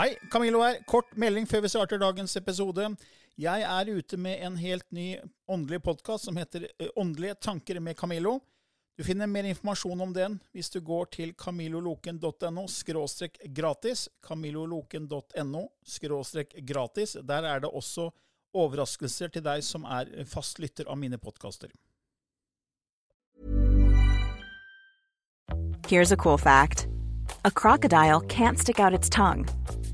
Hei, Camillo her. Kort melding før vi starter dagens episode. Jeg er ute med en helt ny åndelig podkast som heter eh, Åndelige tanker med Camillo. Du finner mer informasjon om den hvis du går til camilloloken.no skråstrek gratis. camilloloken.no skråstrek gratis. Der er det også overraskelser til deg som er fast lytter av mine podkaster. Here's a cool fact a crocodile can't stick out its tongue.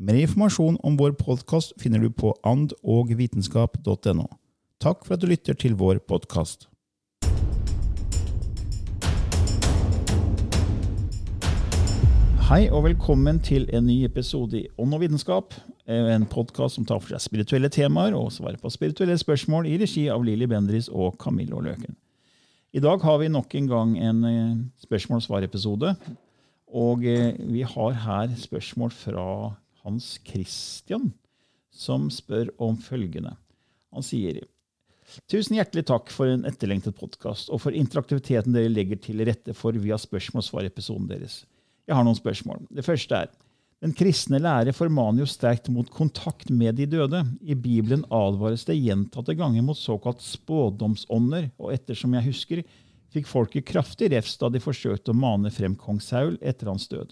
Mer informasjon om vår podkast finner du på andogvitenskap.no. Takk for at du lytter til vår podkast. Hei og velkommen til en ny episode i Ånd og vitenskap. En podkast som tar for seg spirituelle temaer og svarer på spirituelle spørsmål i regi av Lilly Bendris og Camillo Løken. I dag har vi nok en gang en eh, spørsmål-svar-episode. Og eh, vi har her spørsmål fra Hans Christian, som spør om følgende. Han sier Tusen hjertelig takk for en etterlengtet podkast og for interaktiviteten dere legger til rette for via spørsmål-svar-episoden deres. Jeg har noen spørsmål. Det første er den kristne lære formaner jo sterkt mot kontakt med de døde. I Bibelen advares det gjentatte ganger mot såkalt spådomsånder, og ettersom jeg husker, fikk folket kraftig refs da de forsøkte å mane frem kong Saul etter hans død.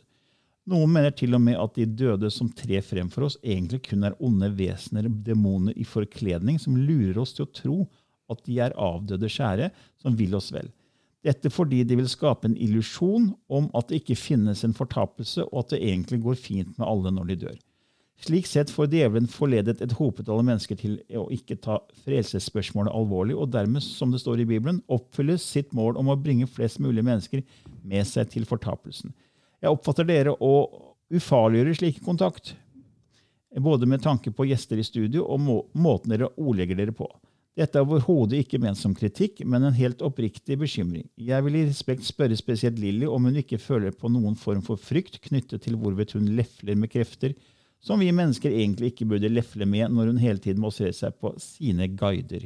Noen mener til og med at de døde som trer frem for oss, egentlig kun er onde vesener, demoner i forkledning, som lurer oss til å tro at de er avdøde skjære som vil oss vel. Dette fordi de vil skape en illusjon om at det ikke finnes en fortapelse, og at det egentlig går fint med alle når de dør. Slik sett får djevelen forledet et hopetall av mennesker til å ikke ta frelsesspørsmålet alvorlig, og dermed, som det står i Bibelen, oppfylle sitt mål om å bringe flest mulig mennesker med seg til fortapelsen. Jeg oppfatter dere å ufarliggjøre slik kontakt, både med tanke på gjester i studio og må måten dere ordlegger dere på. Dette er overhodet ikke ment som kritikk, men en helt oppriktig bekymring. Jeg vil i respekt spørre spesielt Lilly om hun ikke føler på noen form for frykt knyttet til hvorvidt hun lefler med krefter som vi mennesker egentlig ikke burde lefle med når hun hele tiden må se seg på sine guider.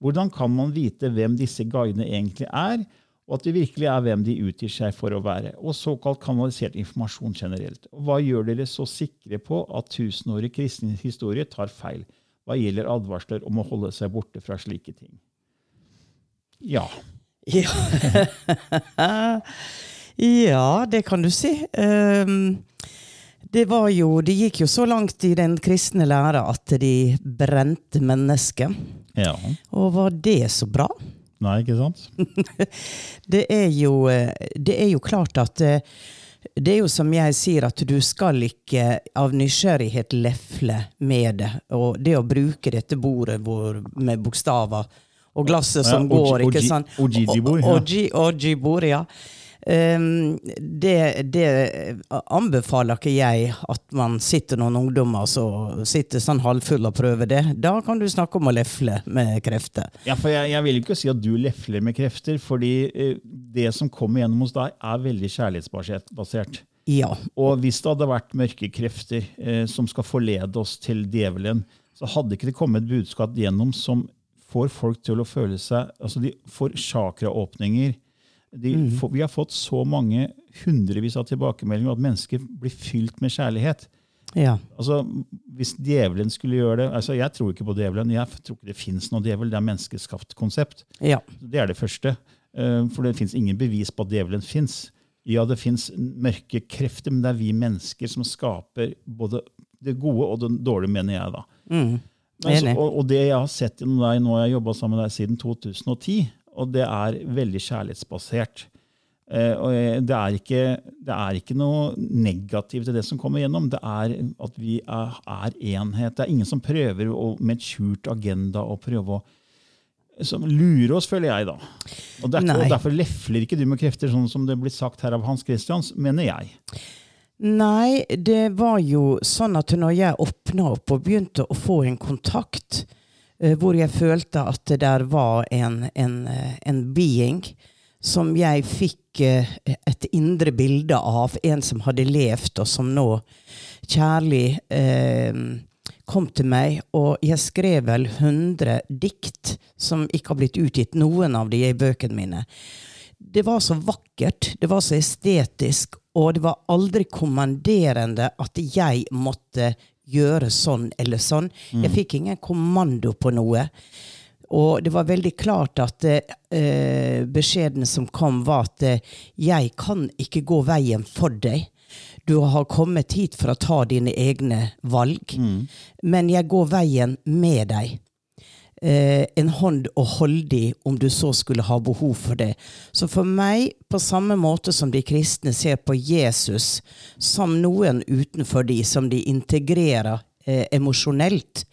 Hvordan kan man vite hvem disse guidene egentlig er, og at det virkelig er hvem de utgir seg for å være, og såkalt kanalisert informasjon generelt? Og hva gjør dere så sikre på at tusenårig kristen historie tar feil? hva gjelder advarsler om å holde seg borte fra slike ting. Ja. Ja, ja det kan du si. Um, det var jo Det gikk jo så langt i den kristne læra at de brente mennesket. Ja. Og var det så bra? Nei, ikke sant? det, er jo, eh, det er jo klart at uh, det er jo som jeg sier, at du skal ikke av nysgjerrighet lefle med det. Og det å bruke dette bordet hvor, med bokstaver og glasset som ja, går, ikke sant? Oji-bord, ja. Um, det, det, anbefaler ikke jeg at man sitter noen ungdommer som sitter sånn halvfull og prøver det. Da kan du snakke om å lefle med krefter. Ja, for jeg, jeg vil ikke si at du lefler med krefter, fordi uh, det som kommer gjennom hos deg, er veldig kjærlighetsbasert. Ja. Og hvis det hadde vært mørke krefter eh, som skal forlede oss til djevelen, så hadde ikke det kommet et budskap gjennom som får folk til å føle seg altså De får chakraåpninger de, mm. for, vi har fått så mange hundrevis av tilbakemeldinger at mennesker blir fylt med kjærlighet. Ja. Altså, Hvis djevelen skulle gjøre det altså Jeg tror ikke på djevelen. Jeg tror ikke det fins noe djevel. Det er menneskeskapt konsept. Ja. Det er det første. Eh, for det fins ingen bevis på at djevelen fins. Ja, det fins mørke krefter, men det er vi mennesker som skaper både det gode og det dårlige, mener jeg. da. Mm. Altså, og, og det jeg har sett gjennom deg nå, jeg har jobba sammen med deg siden 2010, og det er veldig kjærlighetsbasert. Eh, og det er, ikke, det er ikke noe negativt i det som kommer gjennom. Det er at vi er, er enhet. Det er ingen som prøver å, med et skjult agenda å prøve å som lurer oss, føler jeg, da. Og, er Nei. og Derfor lefler ikke du med krefter, sånn som det blir sagt her av Hans Christians, mener jeg. Nei, det var jo sånn at når jeg åpna opp og begynte å få en kontakt, eh, hvor jeg følte at det der var en, en, eh, en being som jeg fikk eh, et indre bilde av, en som hadde levd, og som nå kjærlig eh, kom til meg, og jeg skrev vel 100 dikt som ikke har blitt utgitt, noen av de i bøkene mine. Det var så vakkert, det var så estetisk, og det var aldri kommanderende at jeg måtte gjøre sånn eller sånn. Jeg fikk ingen kommando på noe. Og det var veldig klart at eh, beskjeden som kom, var at eh, jeg kan ikke gå veien for deg. Du har kommet hit for å ta dine egne valg, men jeg går veien med deg eh, en hånd å holde i om du så skulle ha behov for det. Så for meg, på samme måte som de kristne ser på Jesus som noen utenfor de, som de integrerer eh, emosjonelt,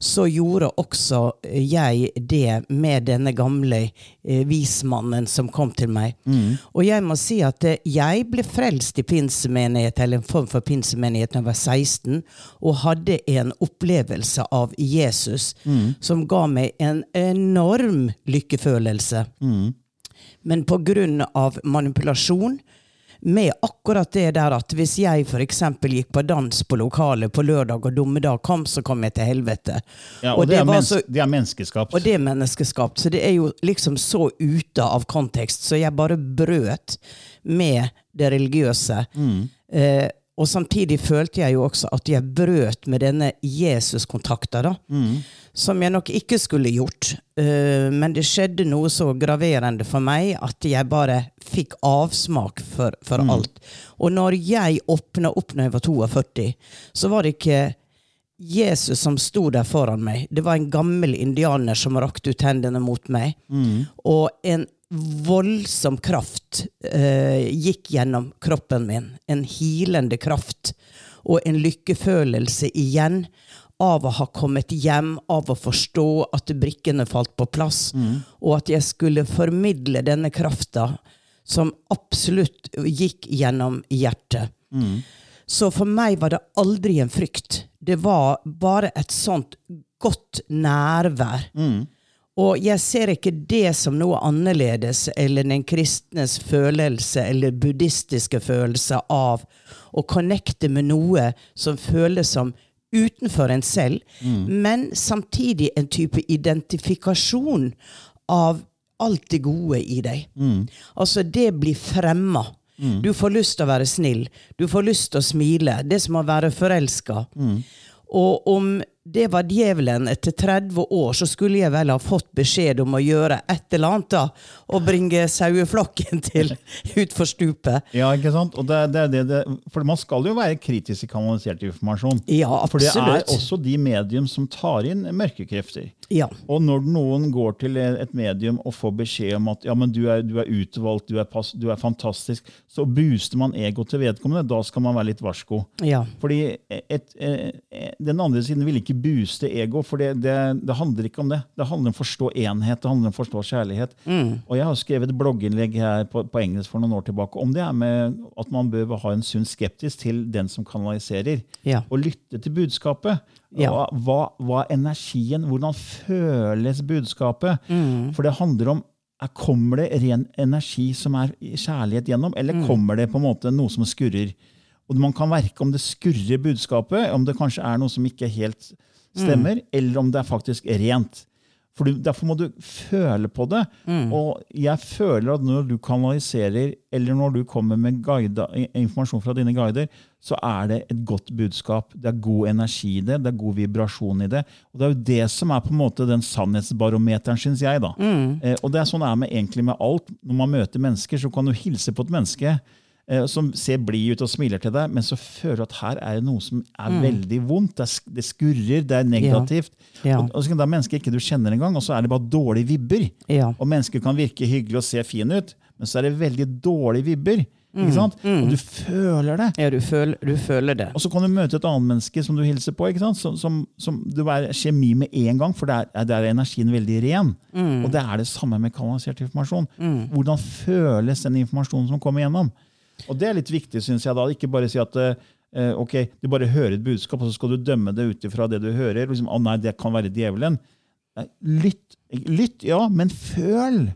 så gjorde også jeg det med denne gamle eh, vismannen som kom til meg. Og jeg må si at eh, jeg ble frelst i pinsemenighet, eller en form for pinsemenighet, da jeg var 16, og hadde en opplevelse av Jesus som ga meg en enorm lykkefølelse. Men på grunn av manipulasjon, med akkurat det der at hvis jeg f.eks. gikk på dans på lokalet på lørdag, og dommedag kom, så kom jeg til helvete. Ja, og, det, er så- det er menneskeskapt. og det er menneskeskapt. Så det er jo liksom så ute av kontekst. Så jeg bare brøt med det religiøse. Eh, og samtidig følte jeg jo også at jeg brøt med denne Jesus-kontakta, da. Som jeg nok ikke skulle gjort. Eh, men det skjedde noe så graverende for meg at jeg bare fikk avsmak for, for alt. Og når jeg åpna opp når jeg var 42, så var det ikke Jesus som sto der foran meg. Det var en gammel indianer som rakte ut hendene mot meg. Og en voldsom kraft eh, gikk gjennom kroppen min. En hilende kraft. Og en lykkefølelse igjen av å ha kommet hjem, av å forstå at brikkene falt på plass, og at jeg skulle formidle denne krafta som absolutt gikk gjennom hjertet. Så for meg var det aldri en frykt. Det var bare et sånt godt nærvær. Og jeg ser ikke det som noe annerledes eller den kristnes følelse eller buddhistiske følelse av å connecte med noe som føles som utenfor en selv, men samtidig en type identifikasjon av alt det gode i deg. Altså, det blir fremma. Du får lyst til å være snill. Du får lyst til å smile. Det som å være forelska. Og om det var djevelen etter 30 år, så skulle jeg vel ha fått beskjed om å gjøre et eller annet da, og bringe saueflokken til utfor stupet. Ja, ikke sant? Og det, det, det, det, for man skal jo være kritisk i kanalisert informasjon. Ja, For det er også de medium som tar inn mørkekrefter. Ja. Og når noen går til et medium og får beskjed om at ja, men du, er, du er utvalgt, du er, pass, du er fantastisk, så booster man egoet til vedkommende. Da skal man være litt varsko. ja. Fordi et, eh, den andre siden vil ikke booste ego, for det, det, det handler ikke om det. Det handler om å forstå enhet, det handler om å forstå kjærlighet. Og jeg har skrevet et blogginnlegg her på, på engelsk for noen år tilbake om det er med at man bør ha en sunn skeptisk til den som kanaliserer, Ja. og lytte til budskapet. Ja. Hva, hva, hva er energien? Hvordan føles budskapet? For det handler om er, Kommer det ren energi som er kjærlighet gjennom, eller kommer det på en måte noe som skurrer? Og Man kan verke om det skurrer budskapet, om det kanskje er noe som ikke er helt stemmer, eller om det er faktisk rent. For du, Derfor må du føle på det. Og jeg føler at når du kanaliserer, eller når du kommer med guide, informasjon fra dine guider, så er det et godt budskap. Det er god energi i det, det er god vibrasjon i det. Og det er jo det som er på en måte den sannhetsbarometeren, syns jeg. da. Eh, og det er sånn det er med, egentlig med alt. Når man møter mennesker, så kan du hilse på et menneske. Eh, som ser blid ut og smiler til deg, men så føler du at her er det noe som er veldig vondt. Det, er, skurrer, det er negativt. Ja. Og, og så kan det være mennesker ikke du kjenner engang, og så er det bare dårlige vibber. Ja. Og mennesker kan virke hyggelig og se fin ut, men så er det veldig dårlige vibber. Ikke sant? Og du føler det. Ja, du føler, du føler det. Og så kan du møte et annet menneske som du hilser på, ikke sant? Som, som, som du er kjemi med en gang, for der, er- der er energien veldig ren. Og det er det samme med kanalisert informasjon. Hvordan føles den informasjonen som kommer gjennom? Og det er litt viktig, syns jeg. da, Ikke bare si at eh, ok, du bare hører et budskap, og så skal du dømme det ut ifra det du hører. Liksom, å nei, det kan være djevelen. Lytt, lytt, ja, men føl!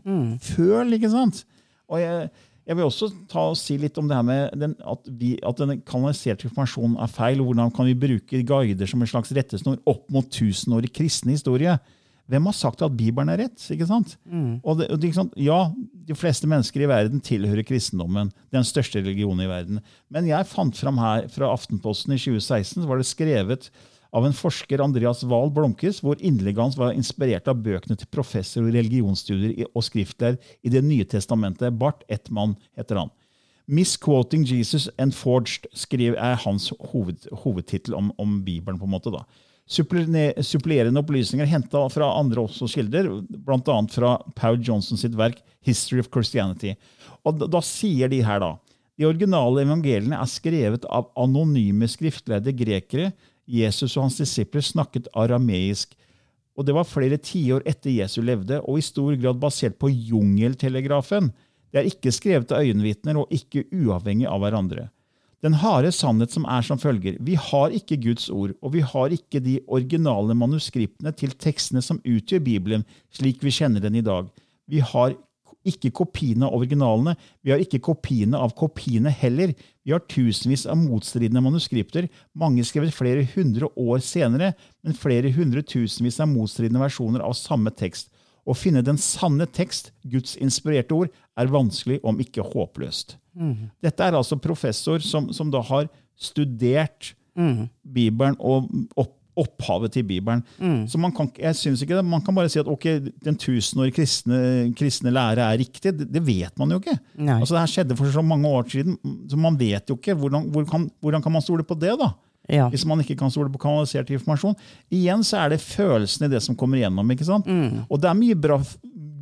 Føl, ikke sant? Og jeg, jeg vil også ta og si litt om det her med den, at, vi, at den kanaliserte informasjonen er feil. Hvordan kan vi bruke guider som en slags rettesnor opp mot tusenårig kristen historie? Hvem har sagt at Bibelen er rett? ikke sant? Og det, og det, ikke sant? Ja, de fleste mennesker i verden tilhører kristendommen, den største religionen i verden. Men jeg fant fram her fra Aftenposten i 2016, så var det skrevet av en forsker, Andreas Wahl Blomkes, hvor innlegget hans var inspirert av bøkene til professor i religionsstudier og skriftlærer i Det nye testamentet. Bart Ettmann heter han. 'Misquoting Jesus and Forged' skriver, er hans hoved, hovedtittel om, om Bibelen. på en måte da. Supplerende opplysninger henta fra andre også kilder, bl.a. fra Paul Johnson sitt verk 'History of Christianity'. Og da, da sier de her da de originale evangeliene er skrevet av anonyme skriftlærde grekere. Jesus og hans disipler snakket arameisk. Og det var flere tiår etter Jesus levde, og i stor grad basert på jungeltelegrafen. Det er ikke skrevet av øyenvitner og ikke uavhengig av hverandre. Den harde sannhet som er som følger. Vi har ikke Guds ord, og vi har ikke de originale manuskriptene til tekstene som utgjør Bibelen, slik vi kjenner den i dag. Vi har ikke kopiene av originalene. Vi har ikke kopiene av kopiene heller. Vi har tusenvis av motstridende manuskripter, mange skrevet flere hundre år senere, men flere hundre tusenvis av motstridende versjoner av samme tekst. Å finne den sanne tekst, Guds inspirerte ord, er vanskelig, om ikke håpløst. Dette er altså professor som, som da har studert Bibelen og opp, opphavet til Bibelen. Så man kan, jeg synes ikke det, man kan bare si at ok, den tusenårige kristne, kristne lære er riktig. Det, det vet man jo ikke. Nei. Altså, det her skjedde for så mange år siden, så man vet jo ikke. Hvordan, hvor kan, hvordan kan man stole på det? da? Ja. Hvis man ikke kan stole på kanalisert informasjon. Igjen så er det følelsen i det som kommer igjennom. ikke sant? Og det er mye bra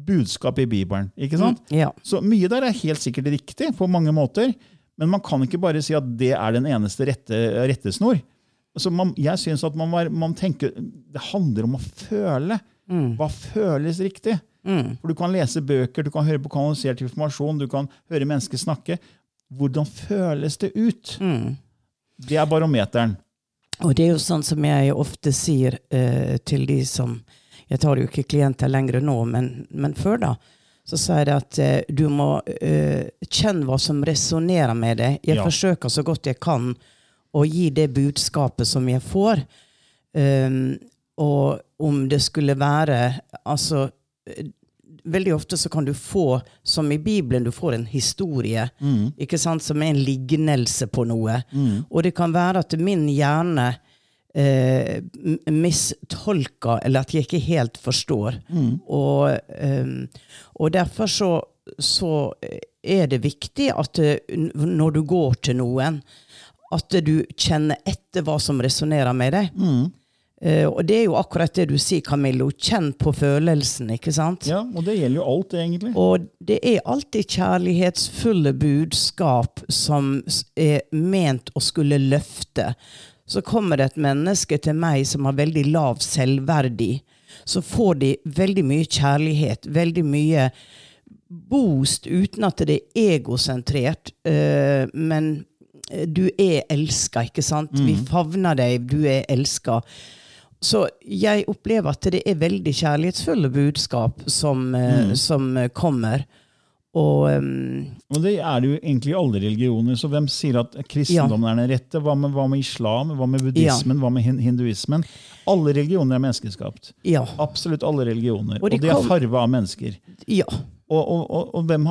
budskap i Bibelen. ikke sant? Ja. Så mye der er helt sikkert riktig på mange måter, men man kan ikke bare si at det er den eneste rette, rettesnor. Altså man, jeg synes at man, var, man tenker, Det handler om å føle. Hva føles riktig? For Du kan lese bøker, du kan høre på kanalisert informasjon, du kan høre mennesker snakke. Hvordan føles det ut? Det er barometeren. Og det er jo sånn som jeg ofte sier eh, til de som Jeg tar jo ikke klienter lenger nå, men, men før da. Så sa jeg det at eh, du må eh, kjenne hva som resonnerer med deg. Jeg Ja. forsøker så godt jeg kan å gi det budskapet som jeg får. Um, og om det skulle være Altså eh, Veldig ofte så kan du få, som i Bibelen, du får en historie ikke sant, som er en lignelse på noe. Og det kan være at min hjerne eh, mistolker, eller at jeg ikke helt forstår. Og, eh, og derfor så, så er det viktig at eh, når du går til noen, at du kjenner etter hva som resonnerer med deg. Eh, og det er jo akkurat det du sier, Camillo. Kjenn på følelsen, ikke sant? Ja, Og det gjelder jo alt, egentlig. Og det er alltid kjærlighetsfulle budskap som er ment å skulle løfte. Så kommer det et menneske til meg som har veldig lav selvverdi. Så får de veldig mye kjærlighet, veldig mye boost uten at det er egosentrert. Uh, men eh, du er elska, ikke sant? Vi favner deg, du er elska. Så jeg opplever at det er veldig kjærlighetsfulle budskap som, eh, som kommer. Og um, Og det er det jo egentlig i alle religioner. Så hvem sier at kristendommen er den rette? Hva med, hva med islam? Hva med buddhismen? Hva med hinduismen? Alle religioner er menneskeskapt. ja. Absolutt alle religioner. Og Og de de, er farva av mennesker. Ja. Og, og hvem,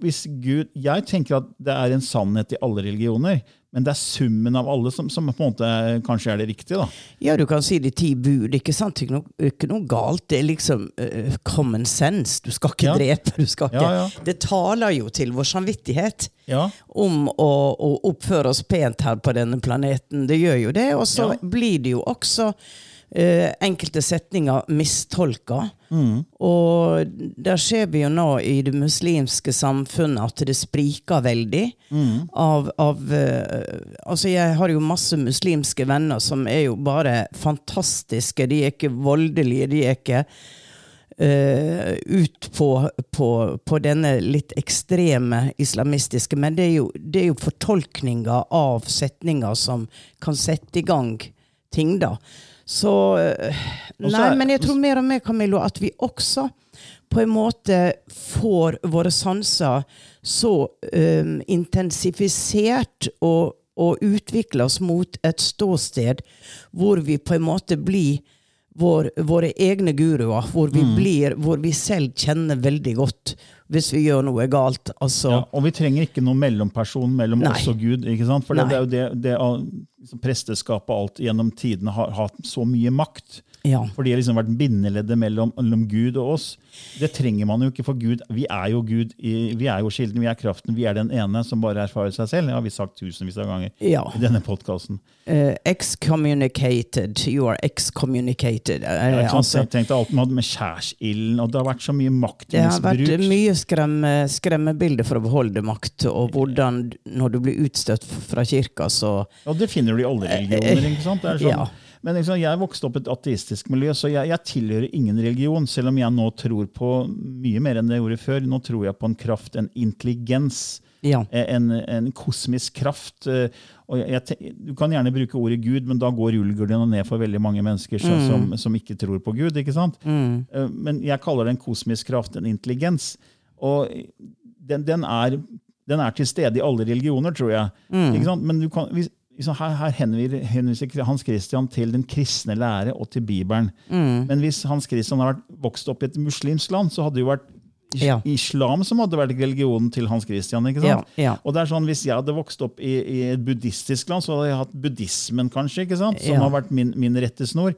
hvis Gud, Jeg tenker at det er en sannhet i alle religioner, men det er summen av alle som, som på en måte kanskje er det riktige. da. Ja, du kan si de ti bud. Ikke sant? Det er ikke noe, ikke noe galt. Det er liksom uh, common sense. Du skal ikke Ja. drepe. du skal ikke... Ja, ja. Det taler jo til vår samvittighet Ja, om å, å oppføre oss pent her på denne planeten. Det gjør jo det. Og så blir det jo også eh, enkelte setninger mistolka. Mm. Og der ser vi jo nå i det muslimske samfunnet at det spriker veldig. Mm. Av, av eh, Altså, jeg har jo masse muslimske venner som er jo bare fantastiske. De er ikke voldelige, de er ikke Uh, ut på, på, på denne litt ekstreme islamistiske, men det er jo, det er jo fortolkninger av setninger som kan sette i gang ting, da. Så eh, Nei, er- men jeg tror mer og mer, Camillo, at vi også på en måte får våre sanser så um, intensifisert og, og utvikler oss mot et ståsted hvor vi på en måte blir vår, våre egne guruer, hvor vi, blir, hvor vi selv kjenner veldig godt hvis vi gjør noe galt. Altså, ja, Og vi trenger ikke noen mellomperson mellom Nei. oss og Gud. ikke sant? For det, det er jo det, det al- liksom presteskapet og alt gjennom tidene har hatt så mye makt. Ja. For de har liksom vært bindeleddet mellom, mellom Gud og oss. Det trenger man jo ikke, for Gud, vi er jo Gud. Vi er jo kilden, vi er kraften. Vi er den ene som bare erfarer seg selv. Det har vi sagt tusenvis av ganger Ja. i denne podkasten. Uh, excommunicated. You are excommunicated. Eh, Jeg altså, tenkte alt med, med skjærsilden, og det har vært så mye det har vært mye skremme, skremmebilder for å beholde makt, og hvordan når du blir utstøtt fra kirka, så Ja, det finner du i alle religioner. ikke sant? Det er sånn, Ja. Men liksom, jeg vokste opp i et ateistisk miljø, så jeg, jeg tilhører ingen religion. Selv om jeg nå tror på mye mer enn jeg gjorde før. Nå tror jeg på en kraft, en intelligens, Ja. en, en kosmisk kraft. eh, jeg, du kan gjerne bruke ordet Gud, men da går rullegardina ned for veldig mange mennesker som, som, som ikke tror på Gud. ikke sant? Mm. Men jeg kaller det en kosmisk kraft, en intelligens. Og den, den, er, den er til stede i alle religioner, tror jeg. Ikke sant? Men du kan, hvis, her, her henviser, Hans Christian til den kristne lære og til Bibelen. Men hvis Hans Christian har vært, vokst opp i et muslimsk land, så hadde det jo vært Ja. islam som hadde vært religionen til Hans Christian. ikke sant? Ja, ja. Og det er sånn, Hvis jeg hadde vokst opp i, i et buddhistisk land, så hadde jeg hatt buddhismen, kanskje, ikke sant? som har vært min, min rettesnor.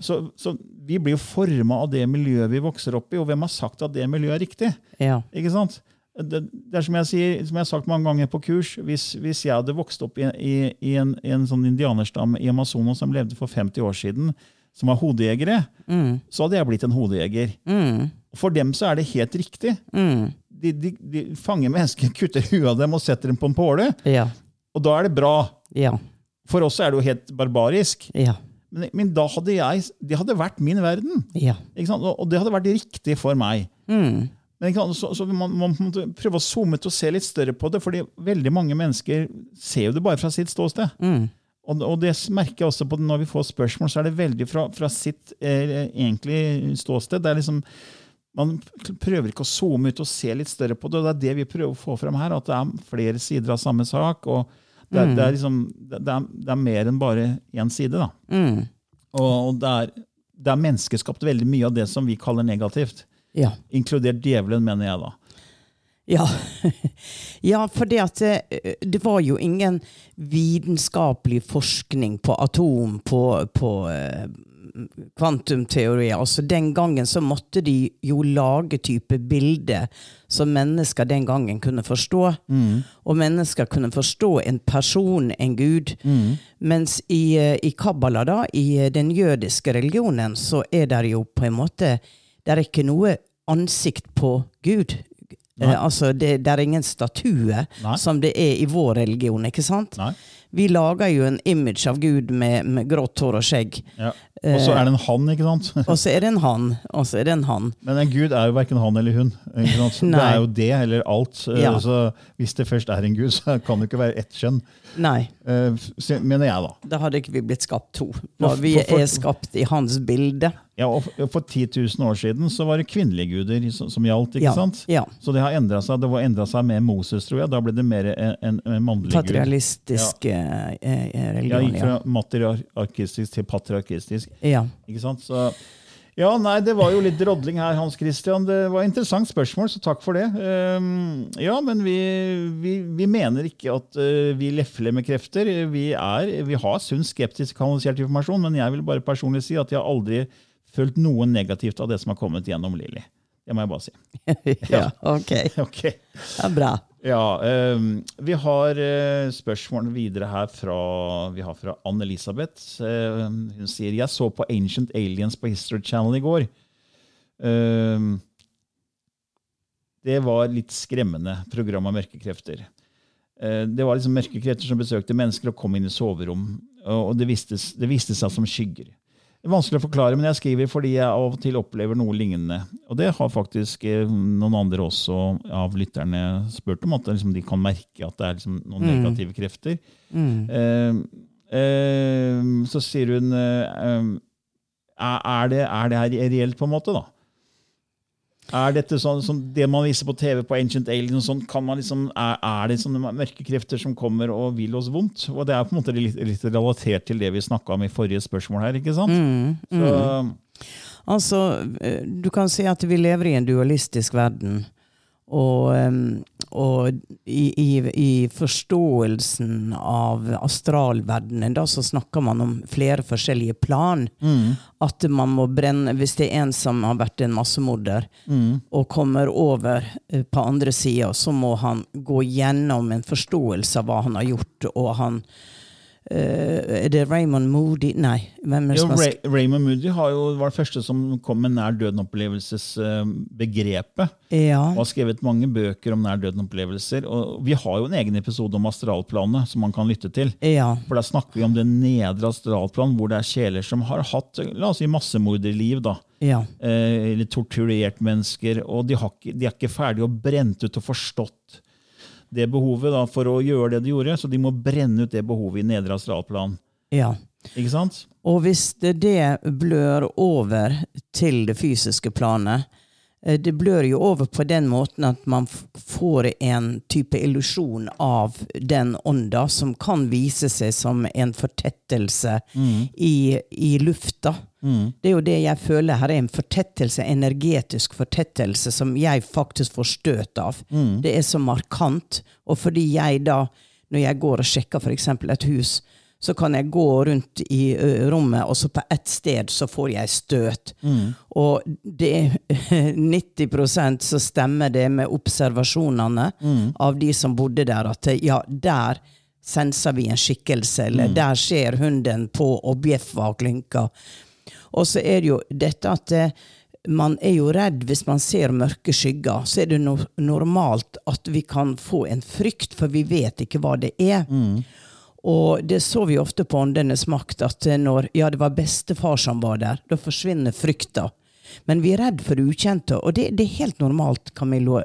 Så, så vi blir jo forma av det miljøet vi vokser opp i, og hvem har sagt at det miljøet er riktig? Ja. Ikke sant? Det, det er som jeg sier, som jeg har sagt mange ganger på kurs, hvis, hvis jeg hadde vokst opp i, i, i, en, en sånn indianerstamme i Amazonas som levde for 50 år siden, som var hodejegere, så hadde jeg blitt en hodejeger. For dem så er det helt riktig. De, de, de fanger mennesker, kutter huet av dem og setter dem på en påle, Ja. og da er det bra. Ja. For oss er det jo helt barbarisk. Ja. Men, men da hadde jeg Det hadde vært min verden. Og og det hadde vært riktig for meg. Men? Så, så man må en måte prøve å zoome ut og se litt større på det, fordi veldig mange mennesker ser jo det bare fra sitt ståsted. Og, og det merker jeg også på når vi får spørsmål, så er det veldig fra, fra sitt eh, egentlig ståsted. Det er liksom, man prøver ikke å zoome ut og se litt større på det, og det er det vi prøver å få fram her, at det er flere sider av samme sak. og det er, det er, liksom, det er, det er mer enn bare én side. da. Og, og det, er, det er menneskeskapt veldig mye av det som vi kaller negativt. Ja. Inkludert djevelen, mener jeg da. Ja, ja for det, at det, det var jo ingen vitenskapelig forskning på atom, på, på eh, kvantumteori. Altså Den gangen så måtte de jo lage type bilder som mennesker den gangen kunne forstå. Og mennesker kunne forstå en person, en gud. Mens i, eh, i Kabbala, da, i eh, den jødiske religionen, så er det jo på en måte Det er ikke noe ansikt på Gud. Eh, altså, det, det er ingen statue Nei. som det er i vår religion, ikke sant? Nei. Vi lager jo en image av Gud med, med grått hår og skjegg. Ja. Og så er det en han, ikke sant? Og så er det en han, og så er det en han. Men en gud er jo verken han eller hun. Ikke sant? Det er jo det eller alt. Eh, Ja. Så hvis det først er en gud, så kan det ikke være ett kjønn. Nei, Eh, Mener jeg, da. da hadde ikke vi blitt skapt to. Når vi er skapt i hans bilde. Ja, og for- For 10 000 år siden så var det kvinnelige guder som, gjaldt. ikke Ja, sant? ja. Så det har endret seg. Det var endra seg med Moses, tror jeg. Da ble det mer en, en, mannlig gud. Patrialistisk ja. religion. Ja, religion, gikk ja. fra materiarkistisk til patriarkistisk. ja. Ikke sant? Så Ja, nei, det var jo litt drodling her, Hans Christian. Det var et interessant spørsmål, så takk for det. Um, ja, men vi, vi, vi, mener ikke at uh, vi lefler med krefter. Vi, er, vi har sunn skeptisk kanalisert informasjon, men jeg vil bare personlig si at jeg har aldri følt noe negativt av det som har kommet gjennom Lilly. Det må jeg bare si. ja, ok. okay. Det er bra. Ja, um, Vi har uh, spørsmål videre her fra, vi fra Anne-Elisabeth. Uh, hun sier jeg så på Ancient Aliens på History Channel i går. Uh, det var litt skremmende program av mørkekrefter. Uh, det var liksom mørkekrefter som besøkte mennesker og kom inn i soverom. Og det viste, det viste seg som skygger. Vanskelig å forklare, men jeg skriver fordi jeg av og til opplever noe lignende. Og det har faktisk eh, noen andre også av lytterne spurt om, at liksom de kan merke at det er liksom noen mm. negative krefter. Mm. Eh, eh, så sier hun eh, eh er, det, er det her reelt, på en måte? da? Er dette sånn, som Det man viser på TV på Ancient Alien, sånn, liksom, er, er, det sånne mørke krefter som kommer og vil oss vondt? Og Det er på en måte litt, litt relatert til det vi snakka om i forrige spørsmål her. ikke sant? Mm, mm. Så, altså, eh, Du kan si at vi lever i en dualistisk verden. Og, og i, i, i, forståelsen av astralverdenen da, så snakker man om flere forskjellige plan. Mm. At man må brenne Hvis det er en som har vært en massemorder, mm. og kommer over eh, på andre sida, så må han gå gjennom en forståelse av hva han har gjort, og han Uh, er det Raymond Moody Nei. hvem er det som Ray, Raymond Moody jo, var det første som kom med nær døden-opplevelsesbegrepet. Ja. Og har skrevet mange bøker om nær døden-opplevelser. Og vi har jo en egen episode om astralplanet som man kan lytte til. Ja. For Der snakker vi om det nedre astralplan, hvor det er sjeler som har hatt la oss si, massemorderliv. da. Ja. Uh, eller torturert mennesker. Og de, har, de er ikke ferdige og brent ut og forstått det behovet da, for å gjøre det de gjorde. Så de må brenne ut det behovet i nedre astralplan. Ja. Ikke sant? Og hvis det, det blør over til det fysiske planet, det blør jo over på den måten at man får en type illusjon av den ånda, som kan vise seg som en fortettelse mm. i, i, lufta. Mm. Det er jo det jeg føler her er en fortettelse, energetisk fortettelse, som jeg faktisk får støt av. Mm. Det er så markant. Og fordi jeg da, når jeg går og sjekker f.eks. et hus, så kan jeg gå rundt i rommet, og så på ett sted så får jeg støt. Mm. Og det 90% så stemmer det med observasjonene mm. av de som bodde der, at ja, der senser vi en skikkelse, eller mm. der ser hunden på og bjeffer og klynker. Og så er det jo dette at man er jo redd hvis man ser mørke skygger. Så er det no normalt at vi kan få en frykt, for vi vet ikke hva det er. Mm. Og det så vi ofte på Åndenes makt, at når ja, det var bestefar som var der, da forsvinner frykta. Men vi er redd for det ukjente, og det, det, er helt normalt. Camillo.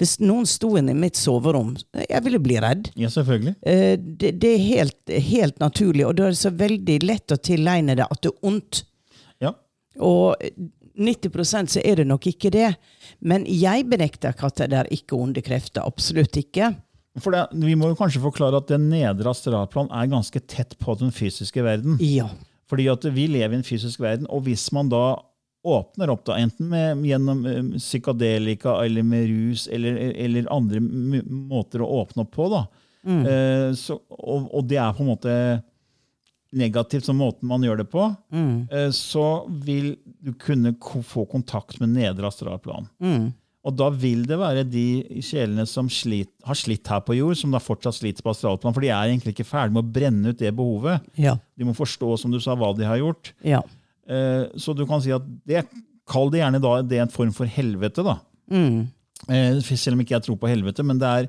Hvis noen sto inne i mitt soverom, jeg ville bli redd. Ja, selvfølgelig. Eh, det, det er helt, helt, naturlig, og da er det så veldig lett å tilegne det at det er ondt. Ja. Og 90% så er det nok ikke det. Men jeg benekter ikke at det er ikke onde krefter. Absolutt ikke. For det, Vi må jo kanskje forklare at den nedre astralplan er ganske tett på den fysiske verden. Ja. Fordi at vi lever i en fysisk verden, og hvis man da åpner opp, da, enten med, gjennom um, psykadelika eller med rus eller, eller andre måter å åpne opp på, da, mm. uh, så, og, og, det er på en måte negativt som måten man gjør det på, mm. uh, så vil du kunne få kontakt med nedre astralplan. Mm. Og da vil det være de sjelene som slit, har slitt her på jord, som da fortsatt sliter på astralplan. For de er egentlig ikke ferdig med å brenne ut det behovet. Ja. De må forstå som du sa, hva de har gjort. Ja. Eh, så du kan si at det, Kall det gjerne da det er en form for helvete. da. Mm. Eh, selv om ikke jeg tror på helvete. Men det er,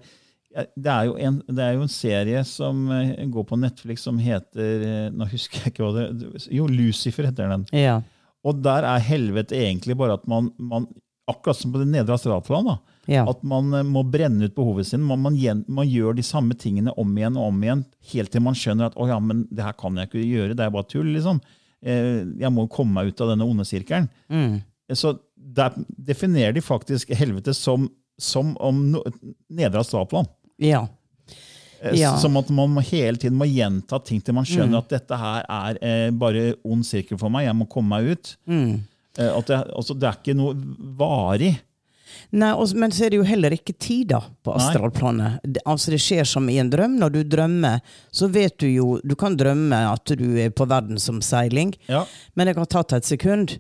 det er, jo, en, det er jo en serie som eh, går på Netflix som heter eh, Nå husker jeg ikke hva det Jo, Lucifer heter den. Ja. Og der er helvete egentlig bare at man, man akkurat som på det nedre astralplan. Ja. At man eh, må brenne ut behovet sitt. Man, man, man, gjør de samme tingene om igjen og om igjen, helt til man skjønner at å ja, men det her kan jeg ikke gjøre, det er bare tull. liksom. Eh, jeg må komme meg ut av denne onde sirkelen. Mm. Så der definerer de faktisk helvete som, som om no, nedre astralplan. Ja. Eh, ja. Som at man hele tiden må gjenta ting til man skjønner mm. at dette her er eh, bare ond sirkel for meg. Jeg må komme meg ut. Mm. Eh, At det, altså, det er ikke noe varig. Nei, og, men så er det jo heller ikke tid da på astralplanet. Det, altså det skjer som i en drøm. Når du drømmer, så vet du jo Du kan drømme at du er på verdensomseiling, Ja. men det kan ta et sekund.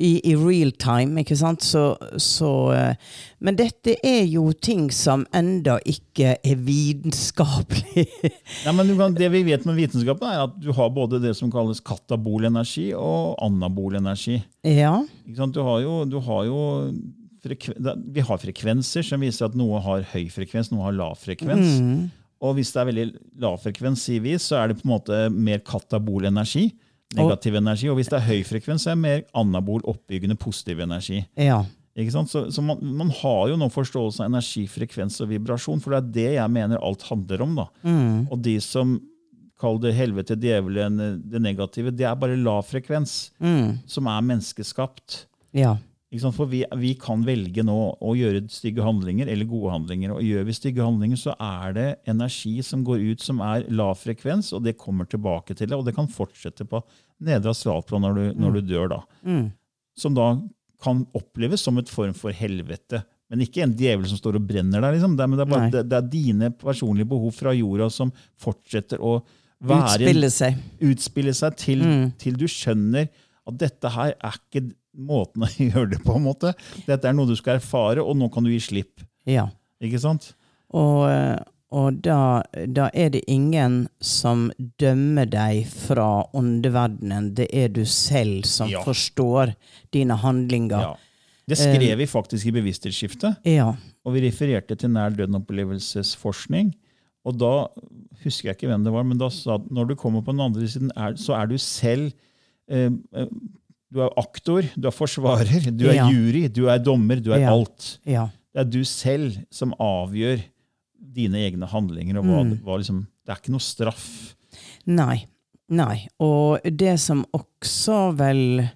I, I real time, ikke sant? Så, så eh, Men dette er jo ting som enda ikke er vitenskapelig. Ja, men kan, det vi vet med vitenskapen, er at du har både det som kalles katabol energi og anabol energi. ja. Du har jo, du har jo Vi har frekvenser som viser at noe har høy frekvens, noe har lav frekvens. Og hvis det er veldig lav frekvens, sier vi, så er det på en måte mer katabol energi. Negativ energi. Og hvis det er høy frekvens, så er det mer anabol, oppbyggende, positiv energi. Ja. Ikke sant? Så, så man, man har jo nå forståelse av energi, frekvens og vibrasjon, for det er det jeg mener alt handler om. da. Og de som kaller det helvete, djevelen, det negative, det er bare lav frekvens, som er menneskeskapt. Ja. For vi, vi kan velge nå å gjøre stygge handlinger eller gode handlinger. Og gjør vi stygge handlinger, så er det energi som går ut som er lav frekvens, og det kommer tilbake til deg, og det kan fortsette på nedre astralplan når, du- når du dør. da. Som da kan oppleves som et form for helvete. Men ikke en djevel som står og brenner der. Liksom. Det, er, men det, er bare, det, det er dine personlige behov fra jorda som fortsetter å være Utspille seg. utspille seg til, til du skjønner at dette her er ikke måten å gjøre det på. en måte. Dette er noe du skal erfare, og nå kan du gi slipp. Ja. Ikke sant? Og, eh, og da, da er det ingen som dømmer deg fra åndeverdenen. Det er du selv som Ja. forstår dine handlinger. Ja. Det skrev vi faktisk i Bevissthetsskiftet, Ja. og vi refererte til nær døden-opplevelsesforskning. Og da husker jeg ikke hvem det var, men da sa at når du kommer på den andre siden, er, så er du selv eh, eh, Du er aktor, du er forsvarer, du er Ja. jury, du er dommer, du er Ja. alt. ja. Det er du selv som avgjør dine egne handlinger. og hva, Mm. hva liksom, Det er ikke noe straff. Nei. Nei. Og det som også vel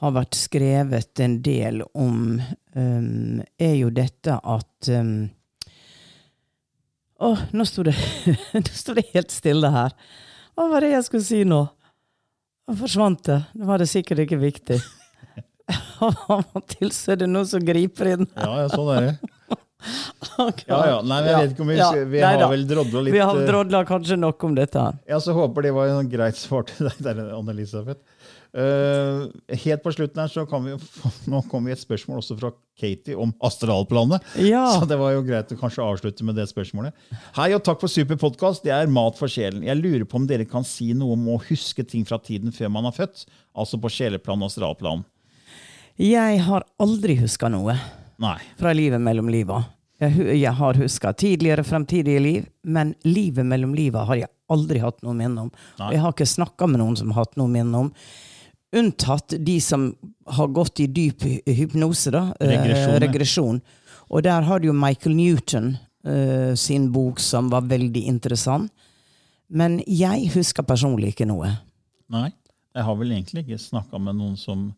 har vært skrevet en del om, um, er jo dette at um, Å, nå sto det, det helt stille her. Hva var det jeg skulle si nå? Nå forsvant det. Nå var det sikkert ikke viktig. Til så er det noen som griper inn. Ja, ja, sånn er det. Ja, ja. Nei, jeg vet ikke om vi, Ja, vi har da. vel drodla litt Vi har eh, drodla kanskje nok om dette. her. Ja, så håper det var en greit svar til deg der, Anne-Elisabeth. Eh, helt på slutten her så kan vi nå kommer vi et spørsmål også fra Katie om astralplanet. Ja. Så det var jo greit å kanskje avslutte med det spørsmålet. Hei og takk for super podkast. Det er mat for sjelen. Jeg lurer på om dere kan si noe om å huske ting fra tiden før man er født, altså på sjeleplan og astralplan. Jeg har aldri huska noe Nei. fra livet mellom liva. Jeg, jeg har huska tidligere fremtidige liv, men livet mellom liva har jeg aldri hatt noe minne om. Nei. Og jeg har ikke snakka med noen som har hatt noe minne om. Unntatt de som har gått i dyp hypnose, da. eh, Regresjon, regresjon. Og der har du jo Michael Newton eh, sin bok som var veldig interessant. Men jeg husker personlig ikke noe. Nei. Jeg har vel egentlig ikke snakka med noen som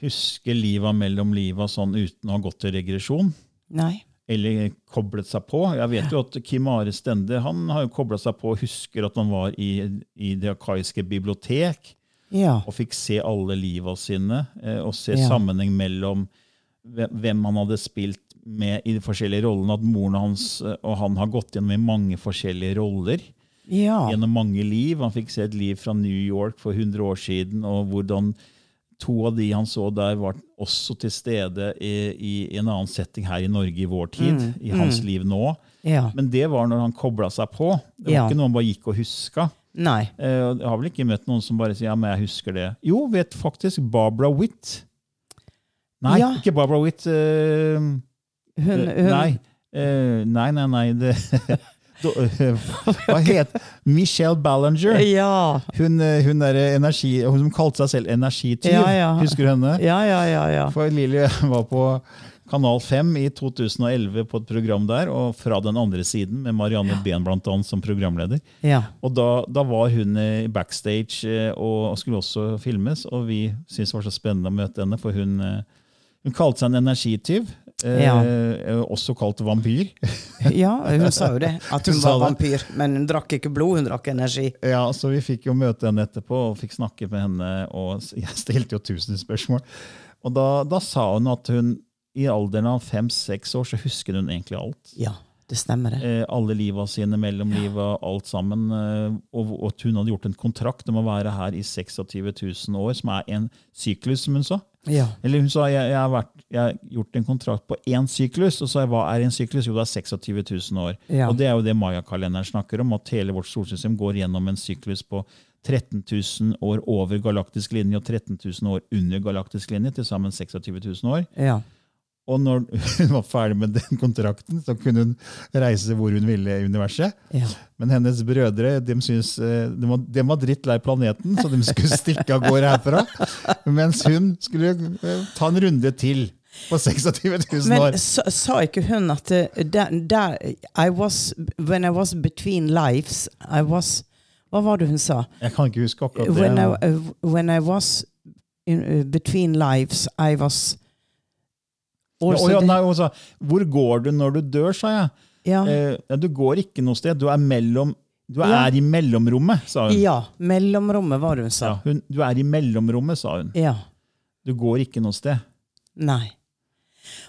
husker liva mellom liva sånn uten å ha gått til regresjon. Nei. Eller koblet seg på. Jeg vet jo at Kim Are Stende han har jo kobla seg på og husker at han var i, i det akaiske bibliotek Ja. og fikk se alle liva sine, eh, og se Ja. sammenheng mellom hvem han hadde spilt med i de forskjellige rollene. At moren hans eh, og han har gått gjennom i mange forskjellige roller Ja. gjennom mange liv. Han fikk se et liv fra New York for 100 år siden, og hvordan to av de han så der, var også til stede i, i en annen setting her i Norge i vår tid, Mm, i hans liv nå. Ja. Men det var når han kobla seg på. Det var Ja. ikke noe han bare gikk og huska. Nei. Eh, Jeg har vel ikke møtt noen som bare sier ja, men jeg husker det. Jo, vet faktisk Barbara Witt. Nei, Ja. ikke Barbara Witt. Uh, Hun, eh, hun, Nei. Uh, nei, nei, nei. Det, hva het Michelle Ballinger. Ja. Hun, hun, er energi, hun som kalte seg selv energityv. Ja, ja. Husker du henne? Ja, ja, ja. ja. For Lilly var på Kanal 5 i 2011 på et program der, og fra den andre siden, med Marianne Behn blant annet som programleder. ja. Og da, da var hun i backstage eh, og, skulle også filmes, og vi syntes det var så spennende å møte henne, for hun, eh, hun kalte seg en energityv. Eh, Ja. eh, Også kalt vampyr. Ja, hun sa jo det. At hun Hun var vampyr. Men hun drakk ikke blod, hun drakk energi. Ja, Så vi fikk jo møte henne etterpå og fikk snakke med henne. og Jeg stilte jo tusen spørsmål. Og da, da sa hun at hun i alderen av fem-seks år så husker hun egentlig alt. Ja, det stemmer det. Eh, alle liva sine, mellomliva, alt sammen. Eh, og, og at hun hadde gjort en kontrakt om å være her i 26 000 år, som er en syklus, som hun sa. Ja. Eller hun sa jeg, jeg, har vært, jeg har gjort en kontrakt på én syklus. Og så sa jeg hva er en syklus? Jo, det er 26 000 år. Ja. Og det er jo det mayakalenderen snakker om, at hele vårt solsystem går gjennom en syklus på 13 000 år over galaktisk linje og 13 000 år under galaktisk linje, til sammen 26 000 år. ja. Og når hun var ferdig med den kontrakten, så kunne hun reise hvor hun ville i universet. ja. Men hennes brødre de, syntes, eh, de, var, de var drittlei planeten, så de skulle stikke av gårde herfra. Mens hun skulle eh, ta en runde til på 26 000 Men år. sa, sa ikke hun at eh, der, der I was, When I was between lives I was Hva var det hun sa? Jeg kan ikke huske akkurat det. When I, when I was in, between lives I was Ja, also ja, nei, også, hvor går du når du dør, sa jeg. ja, Eh, ja, du går ikke noe sted. Du er, mellom, du Ja. er i mellomrommet, sa hun. ja, mellomrommet var det hun Ja, sa. hun. Du er i mellomrommet, sa hun. Ja. Du går ikke noe sted. Nei.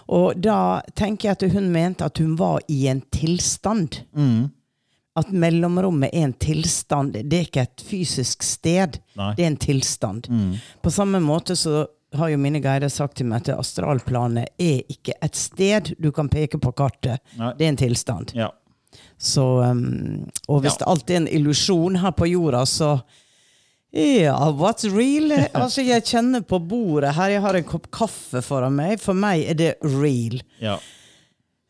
Og da tenker jeg at hun mente at hun var i en tilstand. Mm. At mellomrommet er en tilstand. Det er ikke et fysisk sted. Nei. Det er en tilstand. Mm. På samme måte så har jo mine guider sagt til meg at astralplanet er ikke et sted du kan peke på kartet. Nei. Det er en tilstand. Ja. Så, um, og hvis Ja. alltid er en illusjon her på jorda, så ja, what's real? Altså, jeg kjenner på bordet her, jeg har en kopp kaffe foran meg. For meg er det real. Ja.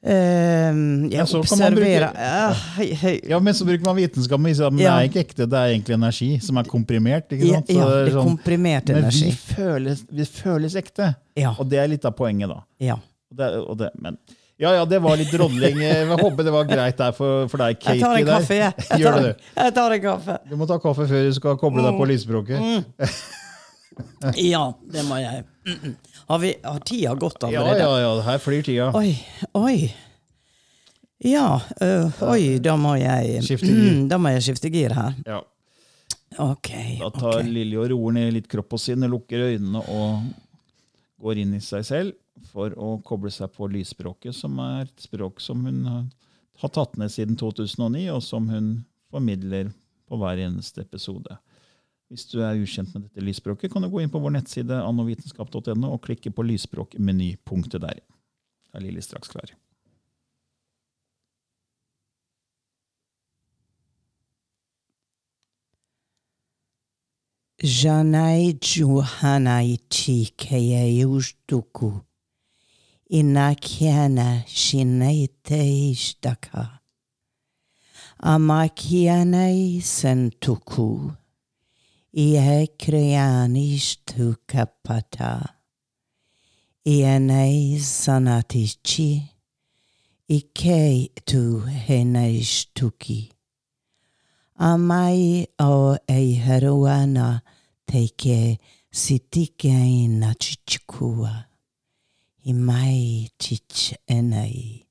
Um, jeg observerer bruke- Ja, hei. ja, men så bruker man vitenskap, men det er ikke ekte, det er egentlig energi som er komprimert. Ja, ja, det er sånn- komprimert Men vi føles, vi føles ekte. Ja. Og det er litt av poenget, da. Ja. Og det, og det, men, ja, ja, det var litt drodling. Jeg håper det var greit der for, for deg, Katie. Jeg tar en kaffe, jeg. Jeg tar, det. jeg tar en kaffe. Du må ta kaffe før du skal koble deg på lysspråket. Mm. Ja, det må jeg. Mm, mm. Har, vi, har tida gått Ja, allerede? ja, ja, her flyr tida. Oi, oi. Ja, øh, oi, da må jeg Skifte gir. Mm, Da må jeg skifte gir her. Ja. Ok. Da tar okay. Lilje og roer ned litt kropp sin, lukker øynene og går inn i seg selv for å koble seg på lysspråket, som er et språk som hun har- har tatt ned siden 2009, og som hun formidler på hver eneste episode. Hvis du er ukjent med dette lysspråket, kan du gå inn på vår nettside annovitenskap.no og klikke på lysspråkmenypunktet der. Da er Lilly straks klar. Janai Johanai Chikeye Ushtuku. Inakiana Shinaite Ishtaka. Amakianai Sentuku. Iekreani kapata. Ianai sanatici. Ikei tu heneistuki. Amai o ei heruana teike sitike ina chichikua. Imai chich enai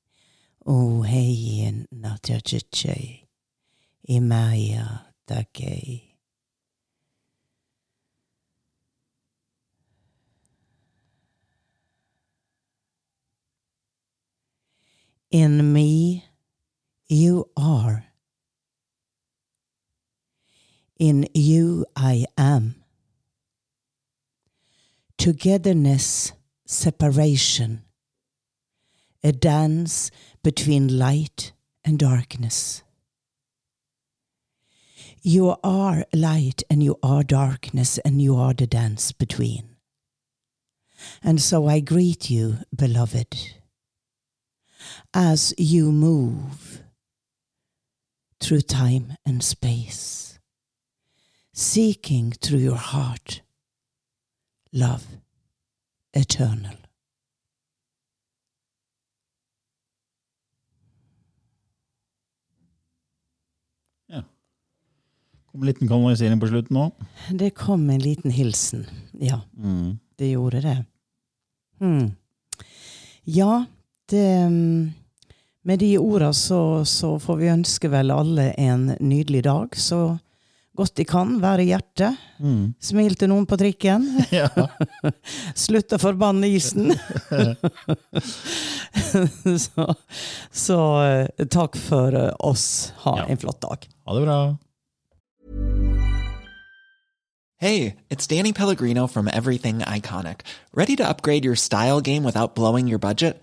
o hei na chachiche. Imaya take. In me, you are. In you I am. Togetherness, separation. A dance between light and darkness. You are light and you are darkness and you are the dance between. And so I greet you, beloved, as you move through time and space seeking through your heart love eternal. Ja. Kom en liten kanalisering på slutten òg. Det kom en liten hilsen. Ja, Mm. det gjorde det. Mm. Ja, det mm, Med de orda så, så får vi ønske vel alle en nydelig dag. Så godt de kan, være i hjertet. Mm. Smil til noen på trikken. Ja. Slutt å forbanne isen. så så eh, takk for eh, oss. Ha Ja. en flott dag. Ha det bra. Hey, it's Danny Pellegrino from Everything Iconic. Ready to upgrade your style game without blowing your budget?